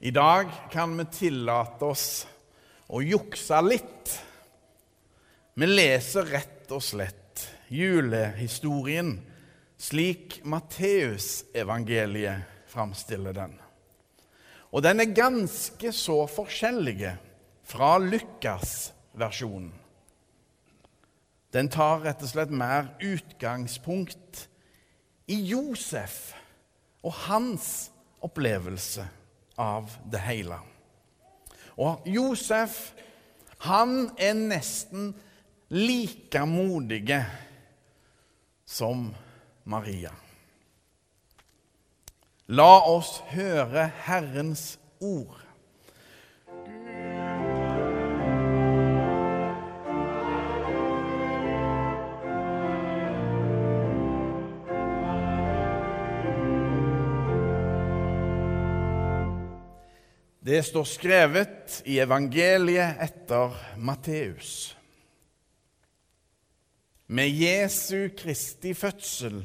I dag kan vi tillate oss å jukse litt. Vi leser rett og slett julehistorien slik Matteusevangeliet framstiller den. Og den er ganske så forskjellig fra Lukas-versjonen. Den tar rett og slett mer utgangspunkt i Josef og hans opplevelse av det hele. Og Josef, han er nesten like modig som Maria. La oss høre Herrens ord. Det står skrevet i evangeliet etter Matteus. Med Jesu Kristi fødsel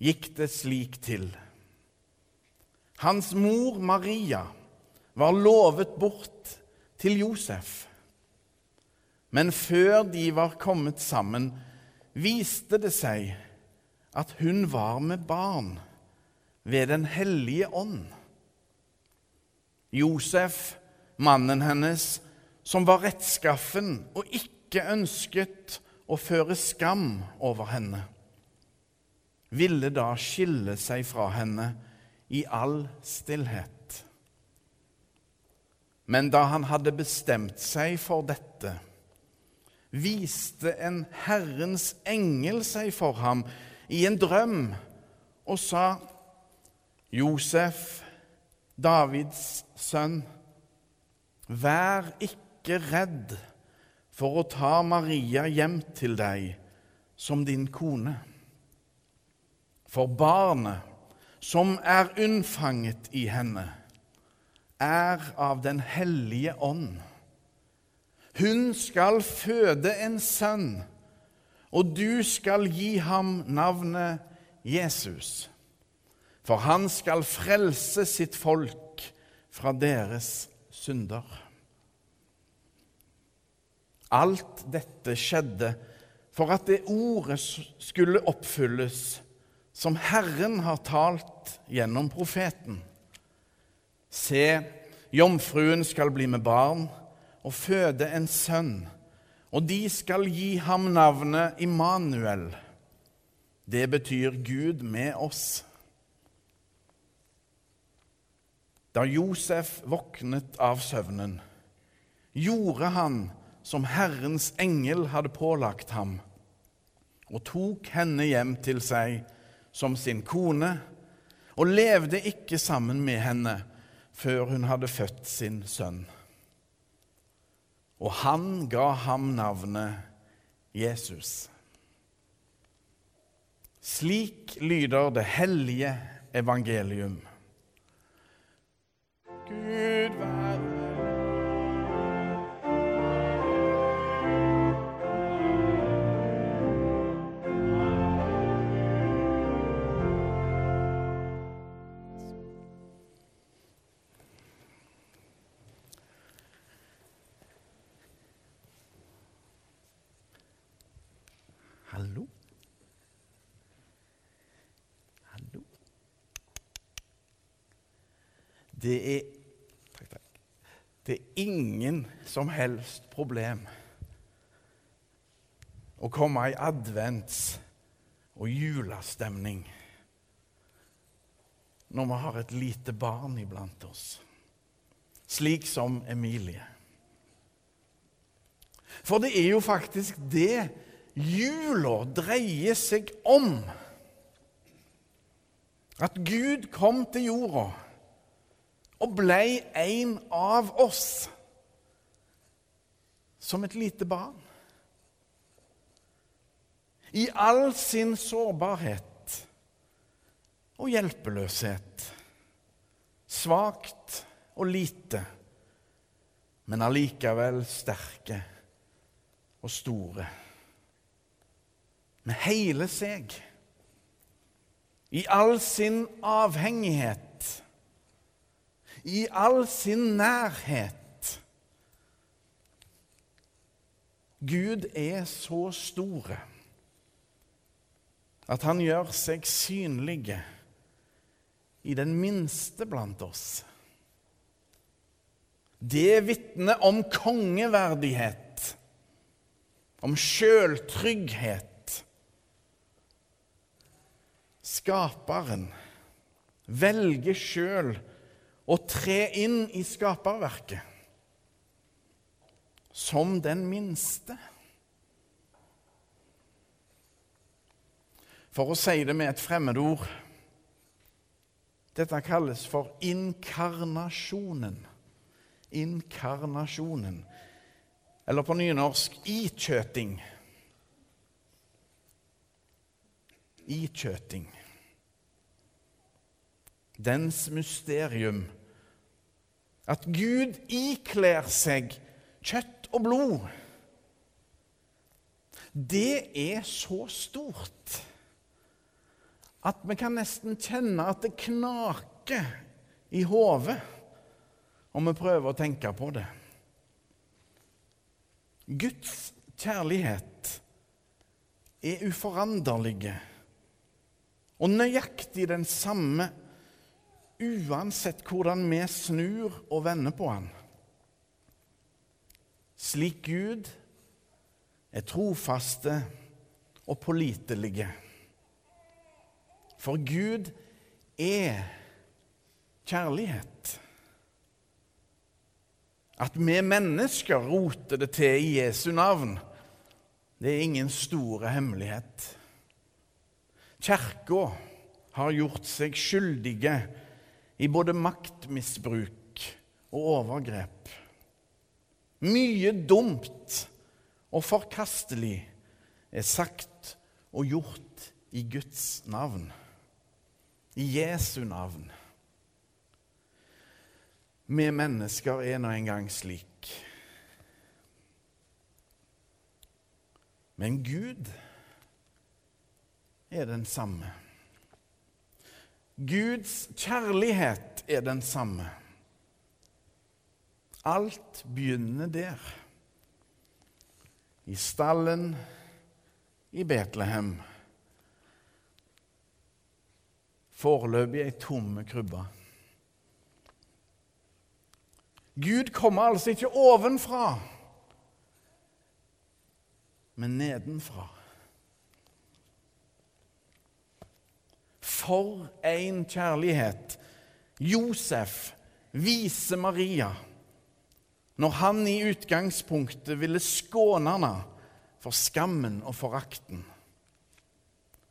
gikk det slik til. Hans mor Maria var lovet bort til Josef. Men før de var kommet sammen, viste det seg at hun var med barn ved Den hellige ånd. Josef, mannen hennes, som var rettskaffen og ikke ønsket å føre skam over henne, ville da skille seg fra henne i all stillhet. Men da han hadde bestemt seg for dette, viste en Herrens engel seg for ham i en drøm og sa, Josef, Davids sønn, vær ikke redd for å ta Maria hjem til deg som din kone. For barnet som er unnfanget i henne, er av Den hellige ånd. Hun skal føde en sønn, og du skal gi ham navnet Jesus for han skal frelse sitt folk fra deres synder. Alt dette skjedde for at det ordet skulle oppfylles som Herren har talt gjennom profeten. Se, jomfruen skal bli med barn og føde en sønn, og de skal gi ham navnet Immanuel. Det betyr Gud med oss. Da Josef våknet av søvnen, gjorde han som Herrens engel hadde pålagt ham, og tok henne hjem til seg som sin kone, og levde ikke sammen med henne før hun hadde født sin sønn. Og han ga ham navnet Jesus. Slik lyder det hellige evangelium. Gud Det er takk, takk. Det er ingen som helst problem å komme i advents- og julestemning når vi har et lite barn iblant oss, slik som Emilie. For det er jo faktisk det jula dreier seg om. At Gud kom til jorda og blei en av oss som et lite barn. I all sin sårbarhet og hjelpeløshet. Svakt og lite, men allikevel sterke og store. Med hele seg. I all sin avhengighet i all sin nærhet. Gud er så store at han gjør seg synlige i den minste blant oss. Det vitner om kongeverdighet, om sjøltrygghet. Skaperen velger sjøl å tre inn i skaperverket som den minste. For å si det med et fremmedord Dette kalles for inkarnasjonen. Inkarnasjonen. Eller på nynorsk ikjøting. Ikjøting. Dens mysterium. At Gud ikler seg kjøtt og blod. Det er så stort at vi kan nesten kjenne at det knaker i hodet om vi prøver å tenke på det. Guds kjærlighet er uforanderlige og nøyaktig den samme uansett hvordan vi snur og vender på han. Slik Gud er trofaste og pålitelige. For Gud er kjærlighet. At vi mennesker roter det til i Jesu navn, det er ingen store hemmelighet. Kirka har gjort seg skyldige i både maktmisbruk og overgrep. Mye dumt og forkastelig er sagt og gjort i Guds navn i Jesu navn. Vi mennesker er nå engang slik. Men Gud er den samme. Guds kjærlighet er den samme. Alt begynner der. I stallen i Betlehem foreløpig ei tomme krybbe. Gud kommer altså ikke ovenfra, men nedenfra. For en kjærlighet Josef vise Maria når han i utgangspunktet ville skåne henne for skammen og forakten.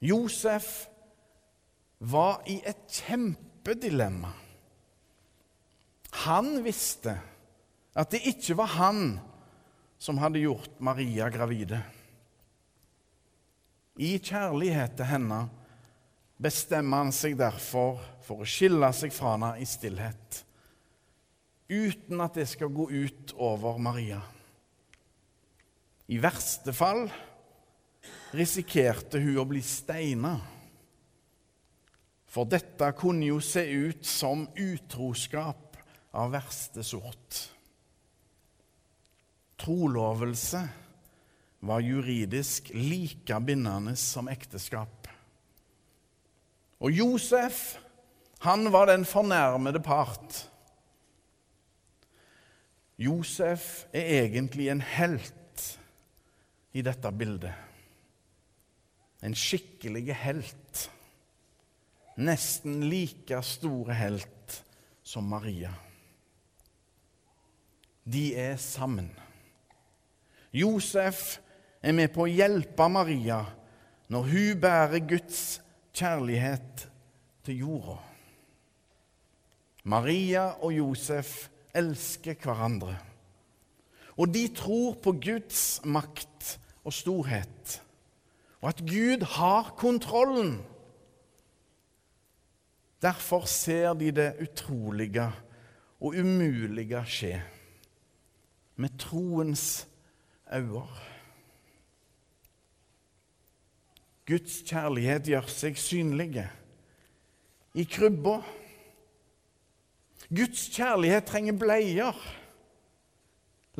Josef var i et kjempedilemma. Han visste at det ikke var han som hadde gjort Maria gravide. I kjærlighet til henne bestemmer han seg derfor for å skille seg fra henne i stillhet, uten at det skal gå ut over Maria. I verste fall risikerte hun å bli steina. For dette kunne jo se ut som utroskap av verste sort. Trolovelse var juridisk like bindende som ekteskap. Og Josef, han var den fornærmede part. Josef er egentlig en helt i dette bildet. En skikkelig helt nesten like store helt som Maria. De er sammen. Josef er med på å hjelpe Maria når hun bærer Guds kjærlighet til jorda. Maria og Josef elsker hverandre. Og de tror på Guds makt og storhet, og at Gud har kontrollen Derfor ser de det utrolige og umulige skje med troens øyne. Guds kjærlighet gjør seg synlige i krybba. Guds kjærlighet trenger bleier.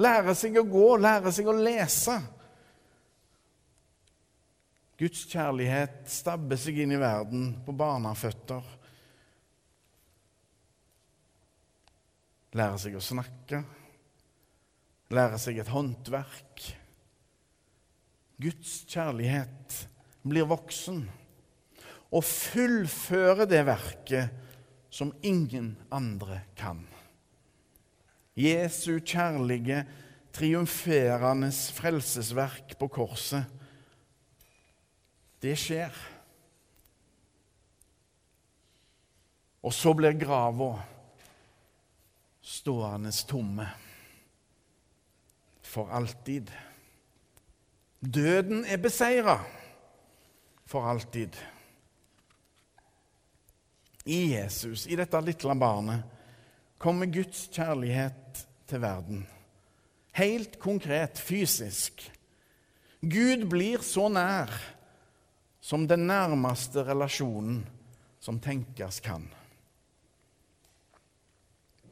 Lære seg å gå, lære seg å lese. Guds kjærlighet stabber seg inn i verden på barneføtter. Lære seg å snakke, lære seg et håndverk. Guds kjærlighet blir voksen og fullfører det verket som ingen andre kan. Jesu kjærlige, triumferende frelsesverk på korset det skjer. Og så blir grava stående tomme for alltid. Døden er beseira for alltid. I Jesus, i dette lille barnet, kommer Guds kjærlighet til verden. Helt konkret, fysisk. Gud blir så nær som den nærmeste relasjonen som tenkes kan.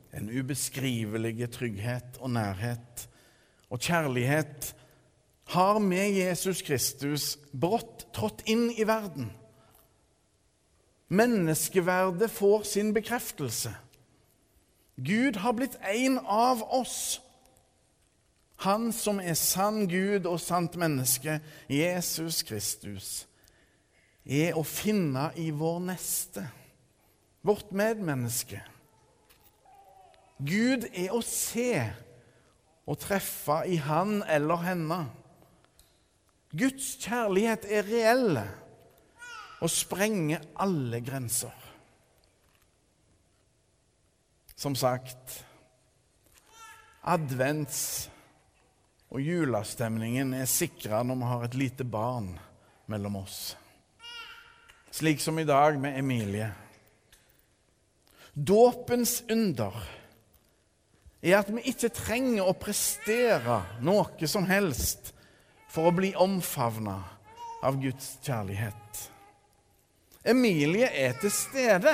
En ubeskrivelig trygghet og nærhet og kjærlighet har med Jesus Kristus brått trådt inn i verden. Menneskeverdet får sin bekreftelse. Gud har blitt en av oss. Han som er sann Gud og sant menneske, Jesus Kristus er å finne i vår neste, vårt medmenneske. Gud er å se og treffe i han eller henne. Guds kjærlighet er reell og sprenger alle grenser. Som sagt advents- og julestemningen er sikra når vi har et lite barn mellom oss slik som i dag med Emilie. Dåpens under er at vi ikke trenger å prestere noe som helst for å bli omfavna av Guds kjærlighet. Emilie er til stede.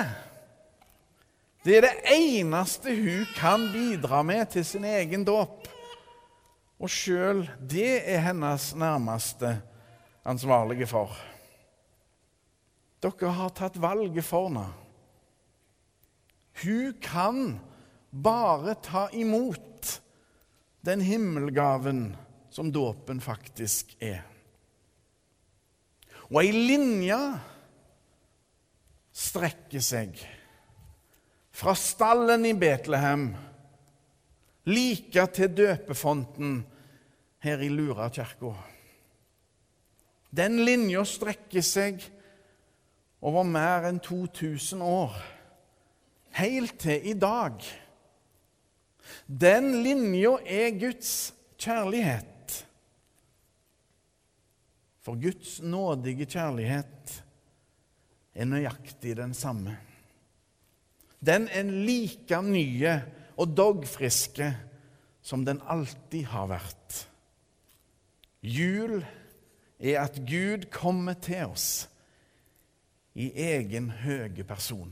Det er det eneste hun kan bidra med til sin egen dåp. Og sjøl det er hennes nærmeste ansvarlige for. Dere har tatt valget for henne. Hun kan bare ta imot den himmelgaven som dåpen faktisk er. Og ei linje strekker seg fra stallen i Betlehem like til døpefonten her i Lura kirke. Den linja strekker seg over mer enn 2000 år, helt til i dag. Den linja er Guds kjærlighet. For Guds nådige kjærlighet er nøyaktig den samme. Den er like nye og dogfriske som den alltid har vært. Jul er at Gud kommer til oss i egen høge person.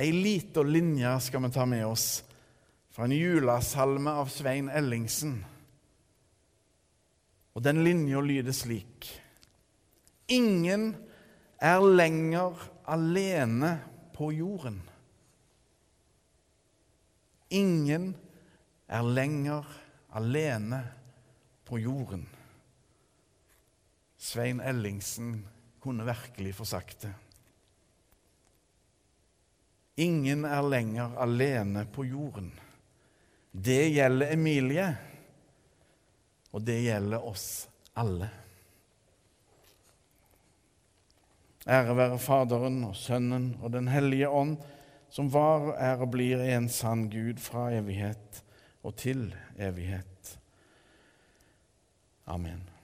Ei lita linje skal vi ta med oss fra en julesalme av Svein Ellingsen. Og Den linja lyder slik.: Ingen er lenger alene på jorden. Ingen er lenger alene på jorden. Svein Ellingsen kunne virkelig få sagt det. Ingen er lenger alene på jorden. Det gjelder Emilie, og det gjelder oss alle. Ære være Faderen og Sønnen og Den hellige ånd, som var og er og blir en sann Gud fra evighet og til evighet. Amen.